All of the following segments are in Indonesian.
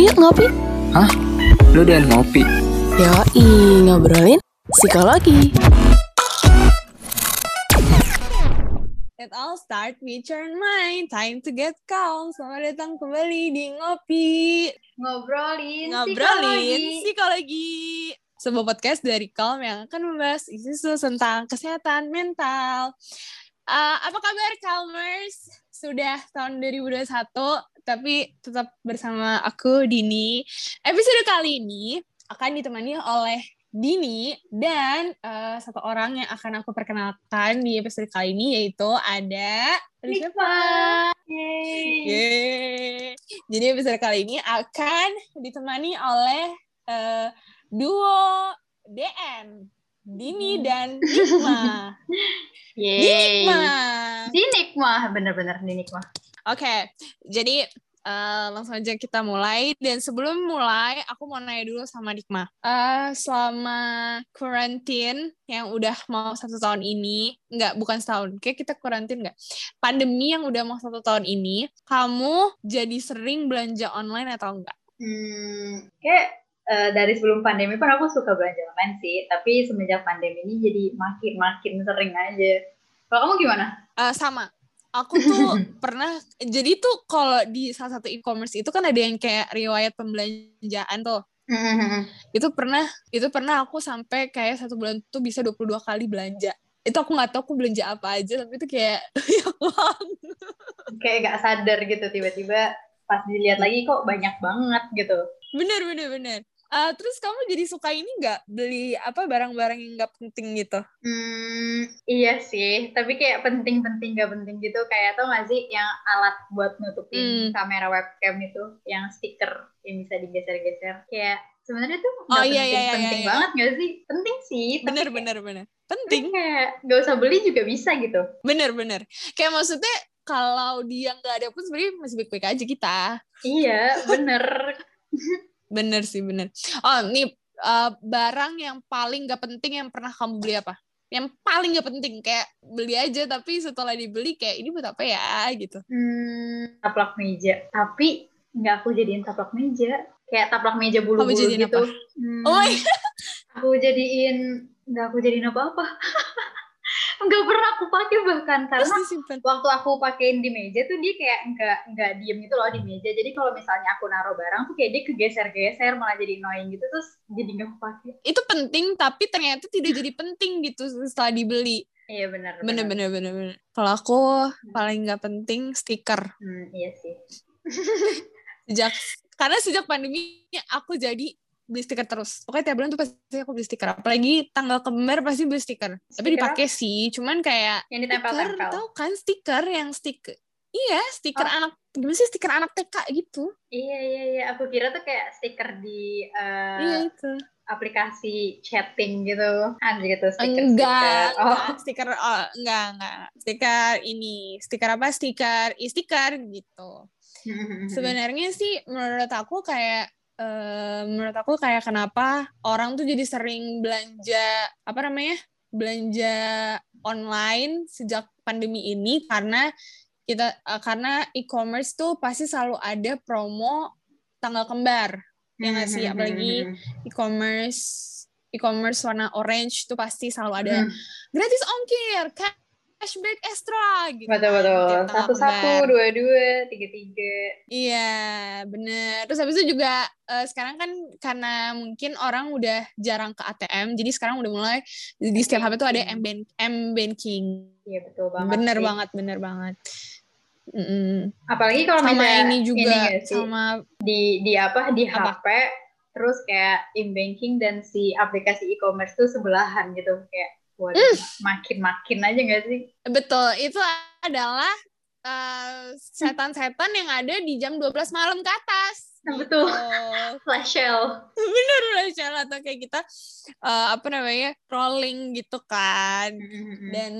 yuk ngopi. Hah? Lu dan ngopi? Yoi, ngobrolin psikologi. It all start with your mind. Time to get calm. Selamat datang kembali di Ngopi. ngobrolin Ngobrolin psikologi. psikologi. Sebuah podcast dari Calm yang akan membahas isu-isu tentang kesehatan mental. Eh, apa kabar Calmers? Sudah tahun 2021, tapi tetap bersama aku Dini. Episode kali ini akan ditemani oleh Dini dan eh, satu orang yang akan aku perkenalkan di episode kali ini yaitu ada. Yeay. Yeay. Jadi episode kali ini akan ditemani oleh eh, duo DN Dini dan Nikma. Yeay. Nikma. Di Nikma, bener-bener di Oke, jadi eh, langsung aja kita mulai. Dan sebelum mulai, aku mau nanya dulu sama Nikma. Eh, selama karantin yang udah mau satu tahun ini, nggak bukan setahun, kayak kita karantin nggak? Pandemi yang udah mau satu tahun ini, kamu jadi sering belanja online atau enggak? Hmm, kayak eh, dari sebelum pandemi pun aku suka belanja online sih, tapi semenjak pandemi ini jadi makin-makin sering aja. Kalau kamu gimana? Eh, sama. Aku tuh pernah jadi tuh kalau di salah satu e-commerce itu kan ada yang kayak riwayat pembelanjaan tuh. Itu pernah itu pernah aku sampai kayak satu bulan tuh bisa 22 kali belanja. Itu aku nggak tahu aku belanja apa aja tapi itu kayak ya kayak gak sadar gitu tiba-tiba pas dilihat lagi kok banyak banget gitu. Bener bener bener. Eh, terus kamu jadi suka ini nggak beli apa barang-barang yang nggak penting gitu? Hmm, iya sih, tapi kayak penting-penting gak penting gitu kayak tau gak sih yang alat buat nutupin Hmm. kamera webcam itu, yang stiker yang bisa digeser-geser. Kayak sebenarnya tuh Oh, gak iya, penting, iya, iya, penting iya. banget gak sih? Penting sih, tapi Bener kayak- bener bener. tapi Penting. kayak gak usah beli juga bisa gitu. Bener bener. Kayak maksudnya kalau dia nggak ada pun sebenarnya masih baik-baik aja kita. Iya, bener. Bener sih, bener. Oh, nih uh, barang yang paling gak penting yang pernah kamu beli apa? Yang paling gak penting kayak beli aja tapi setelah dibeli kayak ini buat apa ya gitu. Hmm, taplak meja. Tapi nggak aku jadiin taplak meja. Kayak taplak meja bulu-bulu gitu. apa? Hmm, Oh my aku jadiin nggak aku jadiin apa-apa. nggak pernah aku pakai bahkan karena waktu aku pakein di meja tuh dia kayak nggak nggak diem gitu loh di meja. Jadi kalau misalnya aku naruh barang tuh kayak dia kegeser-geser malah jadi annoying gitu terus jadi nggak aku pakai. Itu penting tapi ternyata tidak jadi penting gitu setelah dibeli. iya benar Bener bener bener bener. Kalau aku paling gak penting stiker. hmm, iya sih. Sejak karena sejak pandemi aku jadi beli stiker terus. Pokoknya tiap bulan tuh pasti aku beli stiker. Apalagi tanggal kembar pasti beli stiker. Tapi Stiker? dipakai sih, cuman kayak yang stiker ditempel-tempel tahu kan stiker yang stiker iya stiker Oh. anak gimana sih stiker anak TK gitu. Iya iya iya. Aku kira tuh kayak stiker di eh, iya itu. aplikasi chatting gitu. Ada gitu stiker enggak oh. stiker oh, enggak enggak. Stiker ini stiker apa? Stiker e-stiker gitu. Sebenarnya sih menurut aku kayak menurut aku kayak kenapa orang tuh jadi sering belanja apa namanya belanja online sejak pandemi ini karena kita eh, karena e-commerce tuh pasti selalu ada promo tanggal kembar ya nggak sih? Apalagi e-commerce e-commerce warna orange tuh pasti selalu ada. Hmm, gratis ongkir cashback extra gitu betul betul tiap tanggal satu satu dua dua tiga tiga Iya, bener. Terus habis itu juga eh, sekarang kan karena mungkin orang udah jarang ke ATM, jadi sekarang udah mulai di setiap HP tuh ada M banking. iya betul banget Bener sih. banget, bener banget. Mm-mm. apalagi kalau Sama ini juga, nggak sih? sama di di apa di Apa? HP terus kayak in banking dan si aplikasi e-commerce tuh sebelahan gitu kayak waduh Hmm. makin makin aja nggak sih betul itu adalah eh, setan-setan yang ada di jam 12 malam ke atas. Nah, Gitu. betul. flash sale Bener bener atau kayak kita eh, apa namanya rolling gitu kan. Hmm. dan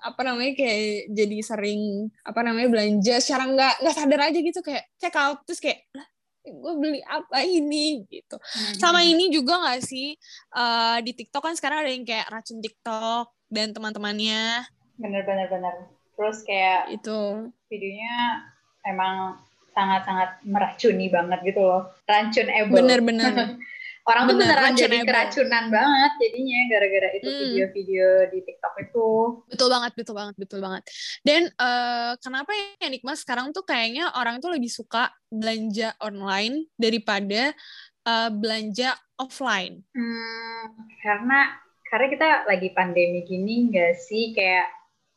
apa namanya kayak jadi sering apa namanya belanja secara nggak nggak sadar aja gitu kayak check out terus kayak lah gue beli apa ini gitu Hmm. sama ini juga nggak sih eh, di TikTok kan sekarang ada yang kayak racun TikTok dan teman-temannya bener bener bener terus kayak itu videonya emang sangat-sangat meracuni banget gitu loh. Racun able. Bener-bener. Orang tuh Bener, beneran jadi keracunan banget jadinya gara-gara itu Hmm. video-video di TikTok itu. Betul banget, betul banget, betul banget. Dan eh, kenapa ya Nikma sekarang tuh kayaknya orang tuh lebih suka belanja online daripada eh, belanja offline. Hmm, karena karena kita lagi pandemi gini nggak sih kayak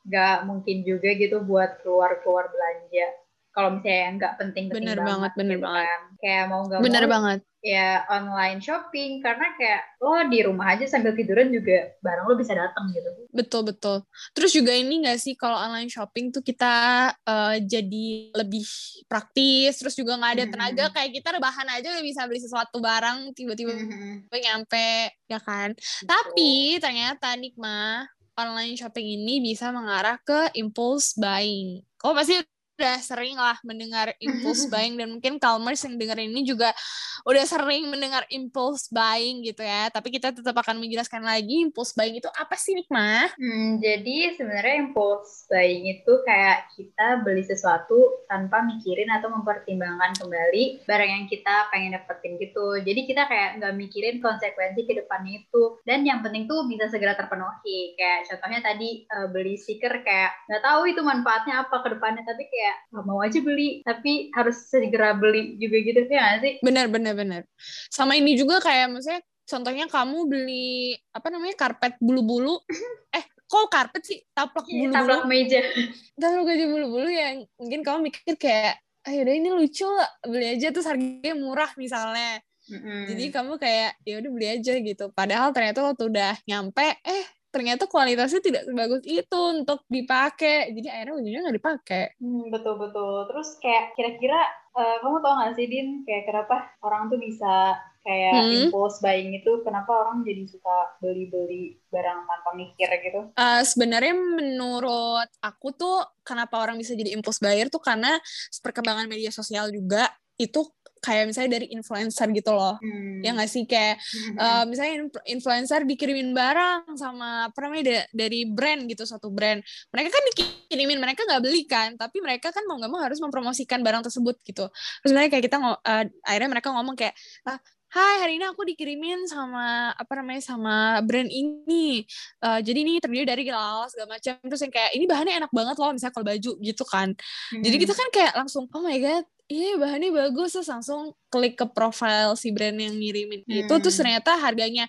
nggak mungkin juga gitu buat keluar-keluar belanja. Kalau misalnya yang nggak penting-penting Bener banget, banget, bener gitu banget. kan. Kayak mau nggak Bener mau banget. ya online shopping karena kayak lo di rumah aja sambil tiduran juga barang lo bisa datang gitu. Betul, betul. Terus juga ini nggak sih kalau online shopping tuh kita eh, jadi lebih praktis, terus juga nggak ada Mhm. tenaga kayak kita rebahan aja udah bisa beli sesuatu barang tiba-tiba Mhm. nyampe, ya kan? Gitu. Tapi ternyata Nikma online shopping ini bisa mengarah ke impulse buying. Kau pasti udah sering lah mendengar impulse buying dan mungkin Calmers yang dengerin ini juga udah sering mendengar impulse buying gitu ya. Tapi kita tetap akan menjelaskan lagi impulse buying itu apa sih Nikma? Hmm, jadi sebenarnya impulse buying itu kayak kita beli sesuatu tanpa mikirin atau mempertimbangkan kembali barang yang kita pengen dapetin gitu. Jadi kita kayak nggak mikirin konsekuensi ke depannya itu. Dan yang penting tuh bisa segera terpenuhi. Kayak contohnya tadi eh, beli stiker kayak nggak tahu itu manfaatnya apa ke depannya, tapi kayak "Ah, mau aja beli, tapi harus segera beli juga gitu ya nggak sih? Bener, bener, bener. Sama ini juga kayak maksudnya contohnya kamu beli apa namanya karpet bulu-bulu. eh, kok karpet sih? Taplak Taplak bulu-bulu. meja. Taplak gaji bulu-bulu yang mungkin kamu mikir kayak ayo udah ini lucu beli aja terus harganya murah misalnya. Mm-mm. Jadi kamu kayak ya udah beli aja gitu. Padahal ternyata waktu udah nyampe eh ternyata kualitasnya tidak sebagus itu untuk dipakai. Jadi akhirnya ujungnya nggak dipakai. Hmm, betul betul. Terus kayak kira-kira eh, kamu tau gak sih Din kayak kenapa orang tuh bisa kayak Hmm. impulse buying itu kenapa orang jadi suka beli-beli barang tanpa mikir gitu? Eh, sebenarnya menurut aku tuh kenapa orang bisa jadi impulse buyer tuh karena perkembangan media sosial juga itu kayak misalnya dari influencer gitu loh. Hmm. Ya nggak sih kayak Hmm. eh, misalnya inf- influencer dikirimin barang sama apa namanya da- dari brand gitu satu brand mereka kan dikirimin mereka nggak beli kan tapi mereka kan mau nggak mau harus mempromosikan barang tersebut gitu terus sebenarnya kayak kita eh, akhirnya mereka ngomong kayak ah, Hai, hari ini aku dikirimin sama apa namanya sama brand ini. Eh, jadi ini terdiri dari lalala segala macam. Terus yang kayak ini bahannya enak banget loh, misalnya kalau baju gitu kan. Jadi Hmm. kita kan kayak langsung oh my god, iya bahannya bagus terus langsung klik ke profile si brand yang ngirimin itu terus Hmm. ternyata harganya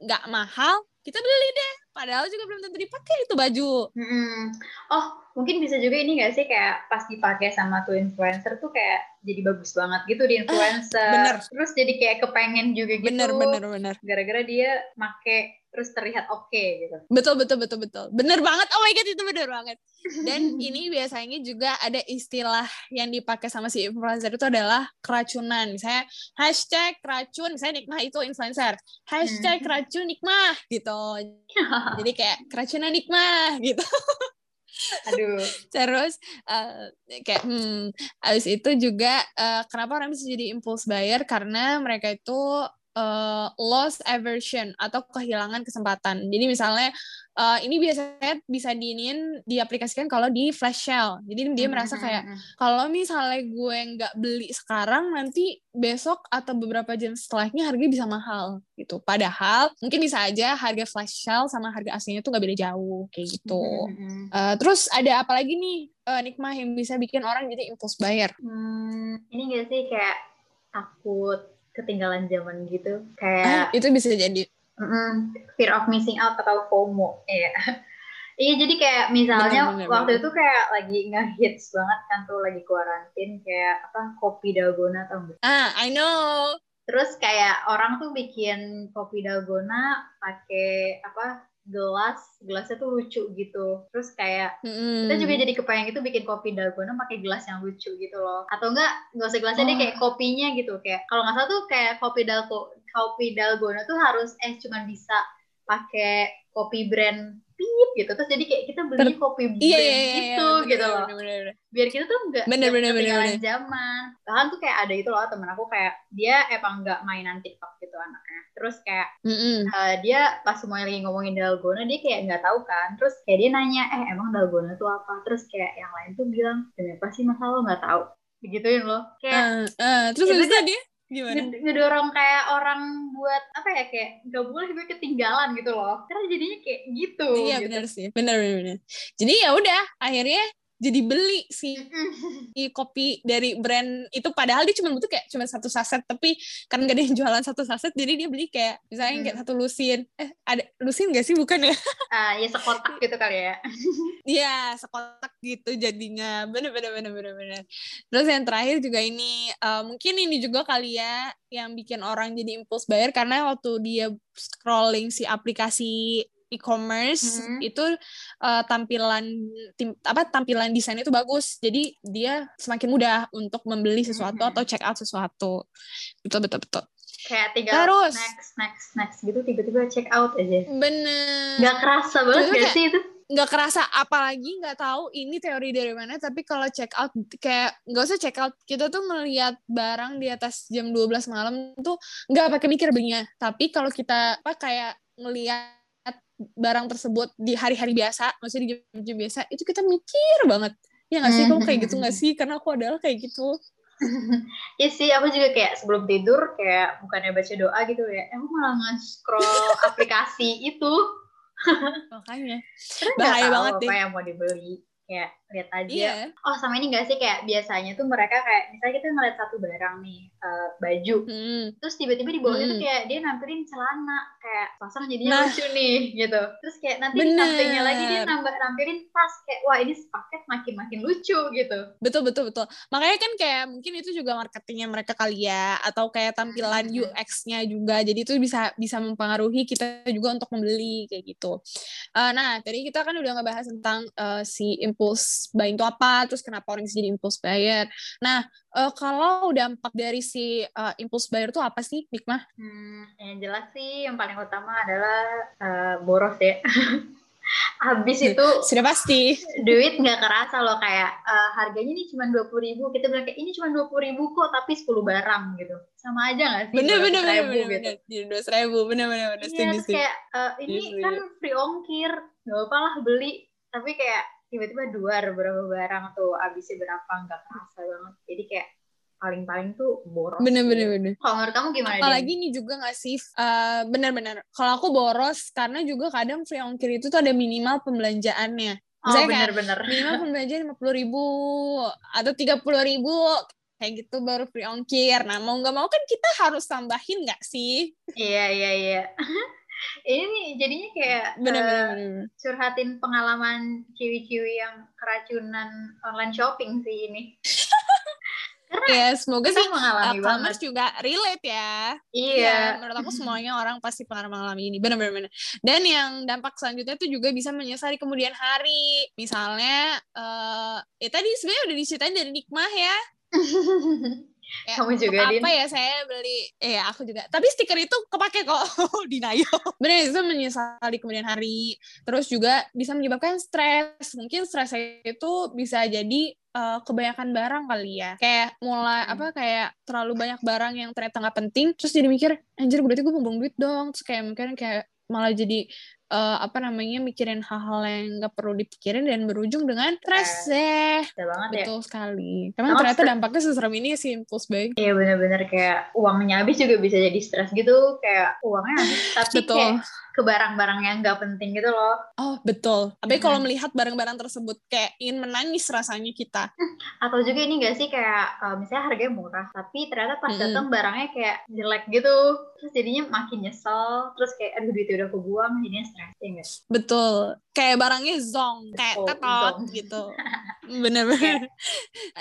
nggak mahal, kita beli deh. Padahal juga belum tentu dipakai itu baju. Hmm. Oh, mungkin bisa juga ini gak sih kayak pas dipakai sama tuh influencer tuh kayak jadi bagus banget gitu di influencer. Ah, bener. Terus jadi kayak kepengen juga gitu. Bener bener bener. Gara-gara dia make terus terlihat oke gitu. Betul betul betul betul. Bener banget. Oh my god itu bener banget. Dan ini biasanya juga ada istilah yang dipakai sama si influencer itu adalah keracunan. Misalnya hashtag racun, misalnya Nikmah itu influencer. Hashtag Hmm. racun Nikmah gitu. Jadi kayak keracunan Nikmah gitu. Aduh. Terus eh, kayak hmm, abis itu juga eh, kenapa orang bisa jadi impulse buyer karena mereka itu eh, loss aversion atau kehilangan kesempatan. Jadi misalnya eh, ini biasanya bisa diinin diaplikasikan kalau di flash sale. Jadi dia merasa kayak kalau misalnya gue nggak beli sekarang nanti besok atau beberapa jam setelahnya harganya bisa mahal gitu. Padahal mungkin bisa aja harga flash sale sama harga aslinya tuh nggak beda jauh kayak gitu. Hmm. Eh, terus ada apa lagi nih nikmah yang bisa bikin orang jadi impulse buyer? Hmm, ini gak sih kayak takut ketinggalan zaman gitu Ah, kayak itu bisa jadi. mm, fear of missing out atau FOMO iya iya jadi kayak misalnya Bener, bener, waktu bener. itu kayak lagi ngehits banget kan tuh lagi kuarantin kayak apa kopi dalgona tau nggak Ah, I know. terus kayak orang tuh bikin kopi dalgona pakai apa gelas gelasnya tuh lucu gitu terus kayak Mm-mm. kita juga jadi kepengen gitu bikin kopi dalgona pakai gelas yang lucu gitu loh atau enggak nggak usah gelasnya deh Oh. kayak kopinya gitu kayak kalau nggak salah tuh kayak kopi dalgo kopi dalgona tuh harus eh cuman bisa pakai kopi brand pip gitu. Terus jadi kayak kita beli kopi brand Iya, iya, iya, gitu iya, gitu bener, loh. bener, bener, bener. biar kita tuh nggak Bener, bener, bener, bener. zaman. Bahkan tuh kayak ada itu loh temen aku kayak dia emang nggak mainan TikTok gitu anaknya. Terus kayak Mm-mm. Uh, dia pas semuanya lagi ngomongin dalgona dia kayak nggak tahu kan. Terus kayak dia nanya eh emang dalgona tuh apa? Terus kayak yang lain tuh bilang demi apa sih? Masa lo nggak tahu? Begituin loh. Kayak uh, uh, terus habis dia gimana nged- ngedorong kayak orang buat apa ya kayak gak boleh gue ketinggalan gitu loh karena jadinya kayak gitu iya gitu. benar sih benar benar. jadi ya udah akhirnya jadi beli si kopi dari brand itu padahal dia cuma butuh kayak cuma satu saset tapi kan gak ada yang jualan satu saset jadi dia beli kayak misalnya kayak Hmm. satu lusin. Eh ada lusin gak sih? Bukan ya? Ah, ya sekotak gitu kali ya. Iya sekotak gitu jadinya. Bener bener bener bener bener. Terus yang terakhir juga ini eh, mungkin ini juga kali ya yang bikin orang jadi impuls bayar karena waktu dia scrolling si aplikasi e-commerce Mhm. itu eh, tampilan tim, apa tampilan desain itu bagus. Jadi dia semakin mudah untuk membeli sesuatu Mhm. atau check out sesuatu. Betul betul betul. Kayak tinggal Terus. next next next gitu tiba-tiba check out aja. Bener. Nggak kerasa banget gak sih itu? nggak kerasa apalagi nggak tahu ini teori dari mana tapi kalau check out kayak nggak usah check out. Kita tuh melihat barang di atas jam 12 malam tuh nggak pakai mikir belinya. Tapi kalau kita apa kayak ngelihat barang tersebut di hari-hari biasa maksudnya di jam-jam biasa itu kita mikir banget ya nggak sih kamu kayak gitu nggak sih karena aku adalah kayak gitu Iya sih, aku juga kayak sebelum tidur kayak bukannya baca doa gitu ya, aku malah nge-scroll aplikasi itu. makanya Bahaya banget apa deh. yang mau dibeli. Kayak lihat aja. iya Oh sama ini gak sih kayak biasanya tuh mereka kayak misalnya kita ngeliat satu barang nih eh, baju, Hmm. terus tiba-tiba di bawahnya tuh Hmm. kayak dia nampilin celana kayak pasang jadinya Nah. lucu nih gitu. Terus kayak nanti di Bener. sampingnya lagi dia nambah nampilin tas kayak wah ini sepaket makin-makin lucu gitu. betul betul betul makanya kan kayak mungkin itu juga marketingnya mereka kali ya atau kayak tampilan Hmm. UX-nya juga jadi itu bisa bisa mempengaruhi kita juga untuk membeli kayak gitu Eh, nah tadi kita kan udah ngebahas tentang eh, si impulse buying itu apa terus kenapa orang jadi impulse buyer nah eh, kalau dampak dari si eh, impulse buyer itu apa sih Nikmah? Hmm, yang jelas sih yang paling utama adalah eh, boros ya. Habis itu sudah pasti. duit nggak kerasa loh kayak eh, harganya nih cuma dua puluh ribu kita bilang kayak ini cuma dua puluh ribu kok tapi 10 barang gitu. Sama aja nggak sih? Bener bener 200.000 bener bener gitu. bener. Dua ribu bener bener bener. Iya terus kayak eh, ini kan free ongkir nggak apa lah beli. Tapi kayak tiba-tiba dua beberapa barang tuh habisnya berapa nggak kerasa banget. Jadi kayak paling-paling tuh boros bener sih. bener bener. Kalau menurut kamu gimana apalagi ini juga nggak sih eh, benar-benar kalau aku boros karena juga kadang free ongkir itu tuh ada minimal pembelanjaannya. Oh misalnya kayak bener-bener. minimal pembelanjaan lima puluh ribu atau tiga puluh ribu kayak gitu baru free ongkir. Nah mau nggak mau kan kita harus tambahin nggak sih? Iya iya iya ini nih jadinya kayak bener. curhatin pengalaman ciwi-ciwi yang keracunan online shopping sih ini. ya semoga sih mengalami uh, banget. juga relate ya Iya. menurut aku semuanya orang pasti pernah mengalami ini benar-benar dan yang dampak selanjutnya tuh juga bisa menyesal di kemudian hari misalnya eh ya tadi sebenarnya udah diceritain dari Nikmah ya Ya, Kamu juga, Din. apa ya saya beli eh aku juga. Tapi stiker itu kepake kok di Nayo benar itu menyesali kemudian hari. Terus juga bisa menyebabkan stres. Mungkin stres itu bisa jadi eh, kebanyakan barang kali ya. Kayak mulai Hmm. apa kayak terlalu banyak barang yang ternyata nggak penting terus jadi mikir anjir berarti gue buang duit dong. Terus kayak mungkin kayak malah jadi eh, apa namanya mikirin hal-hal yang nggak perlu dipikirin dan berujung dengan stres deh. Bisa banget ya. betul sekali. Emang ternyata dampaknya seserem ini sih impulse buying Iya bener-bener kayak uangnya habis juga bisa jadi stres gitu. Kayak uangnya habis tapi Betul. kayak ke barang-barang yang nggak penting gitu loh Oh, betul. Tapi Mhm. kalau melihat barang-barang tersebut kayak ingin menangis rasanya kita. atau juga ini gak sih kayak uh, misalnya harganya murah tapi ternyata pas Mm-mm. datang barangnya kayak jelek gitu terus jadinya makin nyesel terus kayak aduh duitnya udah kebuang jadinya stres ya nggak? Betul. Kayak barangnya zong, kayak Betul, tetot zong. gitu. Bener-bener.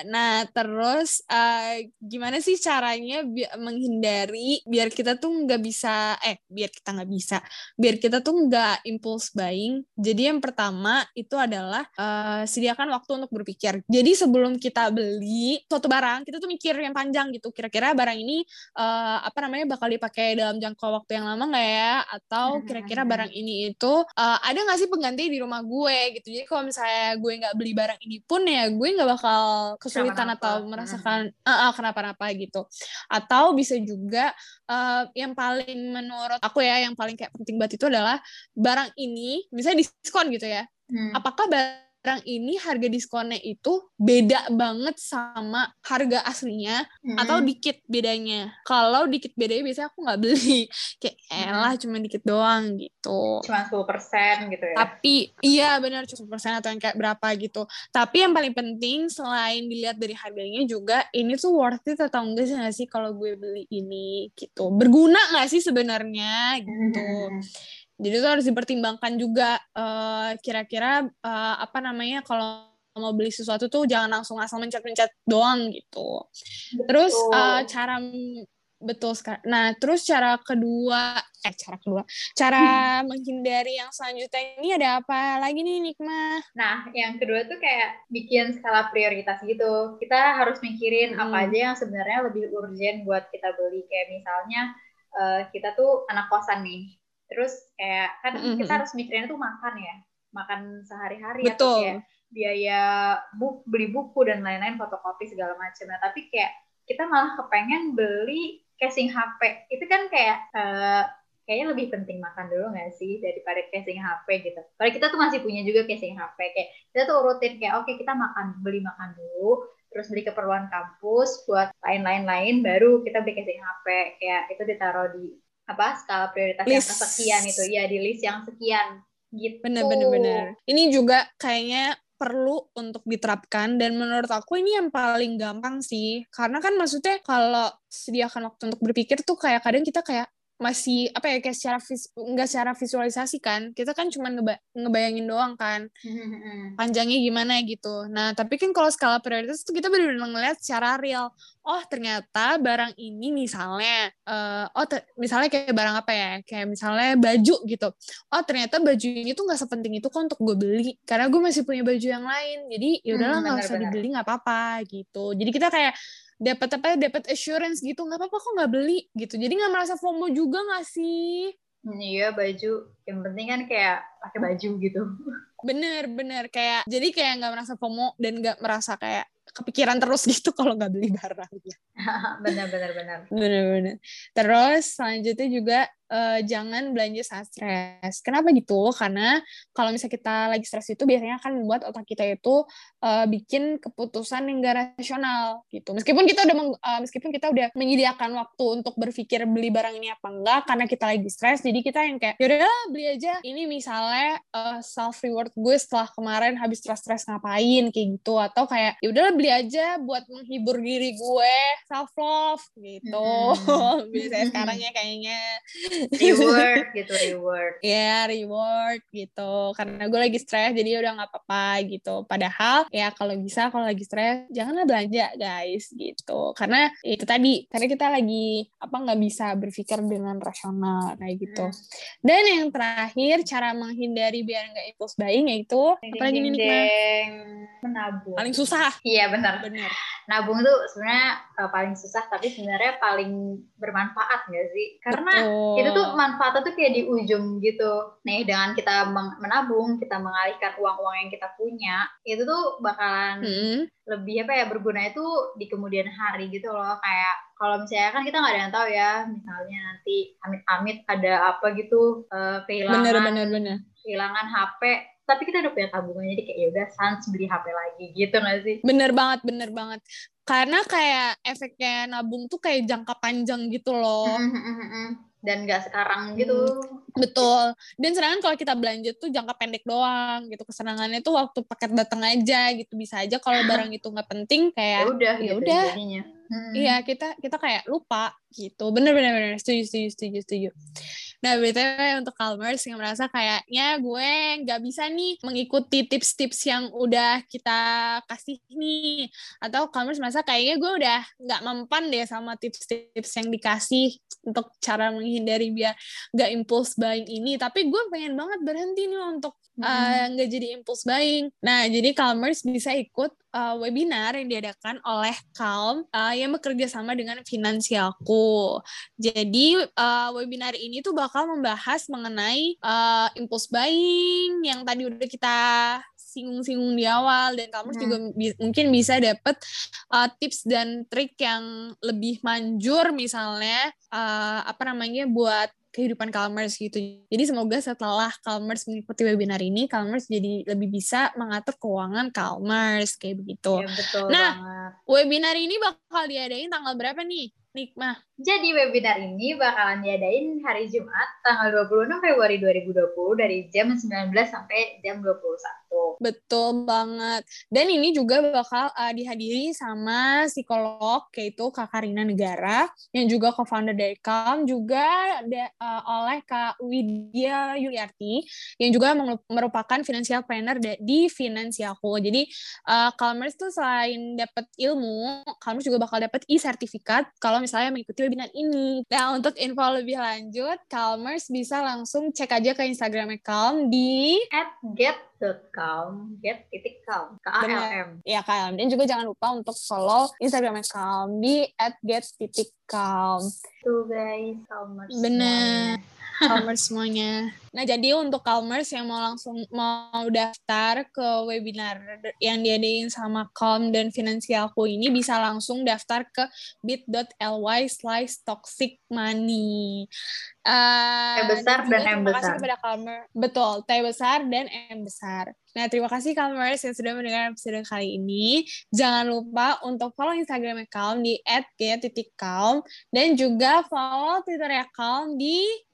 Nah, terus eh, gimana sih caranya bi- menghindari biar kita tuh nggak bisa, eh, biar kita nggak bisa, biar kita tuh nggak impulse buying. Jadi yang pertama itu adalah eh, sediakan waktu untuk berpikir. Jadi sebelum kita beli suatu barang, kita tuh mikir yang panjang gitu. Kira-kira barang ini eh, apa namanya bakal dipakai dalam jangka waktu yang lama nggak ya? Atau kira-kira barang ini itu eh, ada nggak sih pengganti di rumah gue gitu. Jadi kalau misalnya gue nggak beli barang ini pun ya gue nggak bakal kesulitan Kenapa-napa. atau merasakan eh, eh, kenapa-napa gitu. Atau bisa juga eh, yang paling menurut aku ya yang paling kayak penting banget itu adalah barang ini misalnya diskon gitu ya Hmm. apakah barang barang ini harga diskonnya itu beda banget sama harga aslinya hmm. atau dikit bedanya. Kalau dikit bedanya biasanya aku nggak beli. Kayak elah hmm. cuma dikit doang gitu. Cuma 10% gitu ya. Tapi iya benar cuma 10% atau yang kayak berapa gitu. Tapi yang paling penting selain dilihat dari harganya juga ini tuh worth it atau enggak sih gak sih kalau gue beli ini gitu. Berguna nggak sih sebenarnya gitu. Hmm. Jadi itu harus dipertimbangkan juga eh, kira-kira uh, apa namanya kalau mau beli sesuatu tuh jangan langsung asal mencet-mencet doang gitu. Betul. Terus uh, cara betul sekali. Nah, terus cara kedua, eh cara kedua, cara hmm. menghindari yang selanjutnya ini ada apa lagi nih Nikma? Nah, yang kedua tuh kayak bikin skala prioritas gitu. Kita harus mikirin hmm. apa aja yang sebenarnya lebih urgent buat kita beli. Kayak misalnya uh, kita tuh anak kosan nih terus kayak kan mm -hmm. kita harus mikirin tuh makan ya makan sehari-hari atau kayak biaya buk beli buku dan lain-lain fotokopi segala macam nah tapi kayak kita malah kepengen beli casing HP itu kan kayak uh, kayaknya lebih penting makan dulu nggak sih daripada casing HP gitu. Kalau kita tuh masih punya juga casing HP kayak kita tuh urutin kayak oke okay, kita makan beli makan dulu, terus beli keperluan kampus buat lain-lain lain baru kita beli casing HP kayak itu ditaruh di apa skala prioritas list. yang kesekian itu ya di list yang sekian gitu. Bener bener bener. Ini juga kayaknya perlu untuk diterapkan dan menurut aku ini yang paling gampang sih karena kan maksudnya kalau sediakan waktu untuk berpikir tuh kayak kadang kita kayak masih apa ya kayak secara vis, enggak secara visualisasi kan kita kan cuma ngeba, ngebayangin doang kan panjangnya gimana gitu. Nah tapi kan kalau skala prioritas tuh kita benar-benar ngeliat secara real. Oh ternyata barang ini misalnya uh, oh misalnya kayak barang apa ya kayak misalnya baju gitu. Oh ternyata baju ini tuh nggak sepenting itu kok untuk gue beli karena gue masih punya baju yang lain. Jadi ya udahlah nggak hmm, usah dibeli nggak apa-apa gitu. Jadi kita kayak dapat apa ya dapat assurance gitu nggak apa-apa kok nggak beli gitu. Jadi nggak merasa FOMO juga nggak sih? Iya baju. Yang penting kan kayak pakai baju gitu. Bener bener. Kayak jadi kayak nggak merasa FOMO dan nggak merasa kayak kepikiran terus gitu kalau nggak beli barangnya. benar benar benar. Benar benar. Terus selanjutnya juga uh, jangan belanja saat stres. Kenapa gitu? Karena kalau misalnya kita lagi stres itu biasanya akan membuat otak kita itu uh, bikin keputusan yang gak rasional gitu. Meskipun kita udah meng, uh, meskipun kita udah menyediakan waktu untuk berpikir beli barang ini apa enggak karena kita lagi stres, jadi kita yang kayak yaudah beli aja. Ini misalnya uh, self reward gue setelah kemarin habis stres-stres ngapain kayak gitu atau kayak yaudah beli aja buat menghibur diri gue self love gitu. Hmm. Biasanya sekarang ya kayaknya. Reward gitu reward. Ya yeah, reward gitu. Karena gue lagi stres jadi udah nggak apa-apa gitu. Padahal ya kalau bisa kalau lagi stres janganlah belanja guys gitu. Karena itu tadi karena kita lagi apa nggak bisa berpikir dengan rasional kayak gitu. Hmm. dan yang terakhir cara menghindari biar nggak impuls buying yaitu apa lagi nih menabung. Paling susah. Iya benar. Benar. Nabung tuh sebenarnya uh, paling susah tapi sebenarnya paling bermanfaat nggak sih karena Betul. itu tuh manfaatnya tuh kayak di ujung gitu nih dengan kita menabung kita mengalihkan uang-uang yang kita punya itu tuh bakalan hmm. lebih apa ya berguna itu di kemudian hari gitu loh kayak kalau misalnya kan kita nggak ada yang tahu ya misalnya nanti amit-amit ada apa gitu uh, kehilangan bener, bener, bener. kehilangan HP tapi kita udah punya tabungan jadi kayak yaudah sans beli HP lagi gitu gak sih? Bener banget bener banget. Karena kayak efeknya nabung tuh kayak jangka panjang gitu loh. Hmm, hmm, hmm, dan gak sekarang gitu. Betul. Dan sedangkan kalau kita belanja tuh jangka pendek doang gitu. Kesenangannya tuh waktu paket datang aja gitu bisa aja kalau barang itu nggak penting kayak ya udah ya gitu udah iya kita kita kayak lupa gitu. Bener bener bener. Setuju setuju setuju setuju. Nah, btw untuk Calmers yang merasa kayaknya gue nggak bisa nih mengikuti tips-tips yang udah kita kasih nih, atau Calmers merasa kayaknya gue udah nggak mempan deh sama tips-tips yang dikasih untuk cara menghindari biar nggak impuls buying ini. Tapi gue pengen banget berhenti nih untuk Eh, nggak uh, jadi impulse buying. Nah, jadi Calmers bisa ikut uh, webinar yang diadakan oleh Calm uh, yang bekerja sama dengan Finansialku. Jadi uh, webinar ini tuh bakal membahas mengenai uh, impulse buying yang tadi udah kita singgung-singgung di awal dan kamu hmm. juga bi mungkin bisa dapet uh, tips dan trik yang lebih manjur misalnya uh, apa namanya buat kehidupan Calmers gitu. Jadi semoga setelah Calmers mengikuti webinar ini, Calmers jadi lebih bisa mengatur keuangan Calmers kayak begitu. Ya, betul nah, banget. webinar ini bakal diadain tanggal berapa nih? Nikmah. Jadi webinar ini bakalan diadain hari Jumat tanggal 26 Februari 2020 dari jam 19 sampai jam 21. Betul banget. Dan ini juga bakal uh, dihadiri sama psikolog yaitu Kak Karina Negara yang juga co-founder dari Calm juga da, uh, oleh Kak Widya Yuliarti yang juga merupakan financial planner di Finansialku. Jadi uh, Calmers tuh selain dapat ilmu, Calmers juga bakal dapat e-sertifikat kalau misalnya mengikuti webinar ini. Nah, untuk info lebih lanjut, Calmers bisa langsung cek aja ke Instagramnya Calm di at get.calm, get titik calm, K-A-L-M. Iya. Dan juga jangan lupa untuk follow Instagramnya Calm di at get titik calm. Tuh guys, Calmers Bener. semuanya. Calmers semuanya. Nah, jadi untuk Calmers yang mau langsung mau daftar ke webinar yang diadain sama Calm dan Finansialku ini bisa langsung daftar ke bit.ly slash toxic money. Uh, T besar dan M terima kasih besar. kepada Calmer. Betul, T besar dan M besar. Nah, terima kasih Calmers yang sudah mendengar episode kali ini. Jangan lupa untuk follow Instagramnya Calm di @g.calm dan juga follow Twitternya Calm di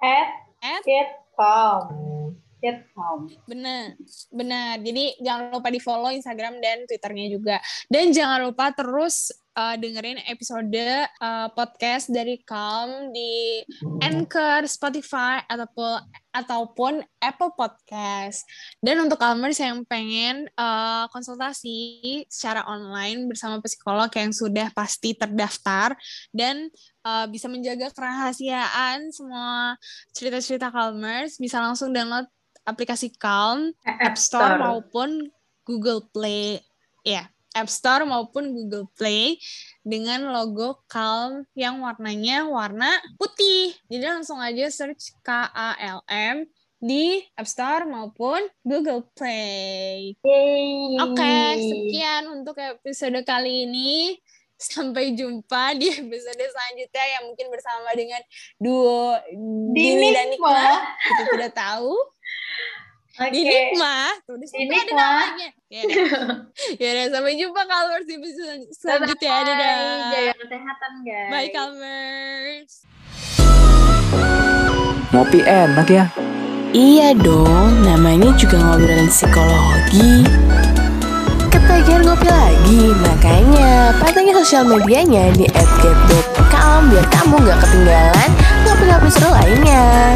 At at get calm. Benar, benar. Jadi jangan lupa di follow Instagram dan Twitternya juga. Dan jangan lupa terus uh, dengerin episode uh, podcast dari Calm di Anchor, Spotify, ataupun ataupun Apple Podcast. Dan untuk Calmers yang pengen uh, konsultasi secara online bersama psikolog yang sudah pasti terdaftar dan uh, bisa menjaga kerahasiaan semua cerita-cerita Calmers, bisa langsung download aplikasi Calm App Store maupun Google Play. Ya, App Store maupun Google Play dengan logo Calm yang warnanya warna putih. Jadi langsung aja search K-A-L-M di App Store maupun Google Play. Oke, sekian untuk episode kali ini. Sampai jumpa di episode selanjutnya yang mungkin bersama dengan duo Dini dan Dinikma. Nikma. Kita tidak tahu. Oke. Di Nikma. Tuh, di situ ada Dinikma. namanya. Ya udah. Ya sampai jumpa Calmers di episode selanjutnya. Bye-bye. Dadah. Jaga kesehatan guys. Bye Calmers. Ngopi enak ya. Iya dong, namanya juga ngobrolin psikologi. Ketagihan ngopi lagi, makanya pantengin sosial medianya di @get.calm biar kamu gak ketinggalan ngopi-ngopi seru lainnya.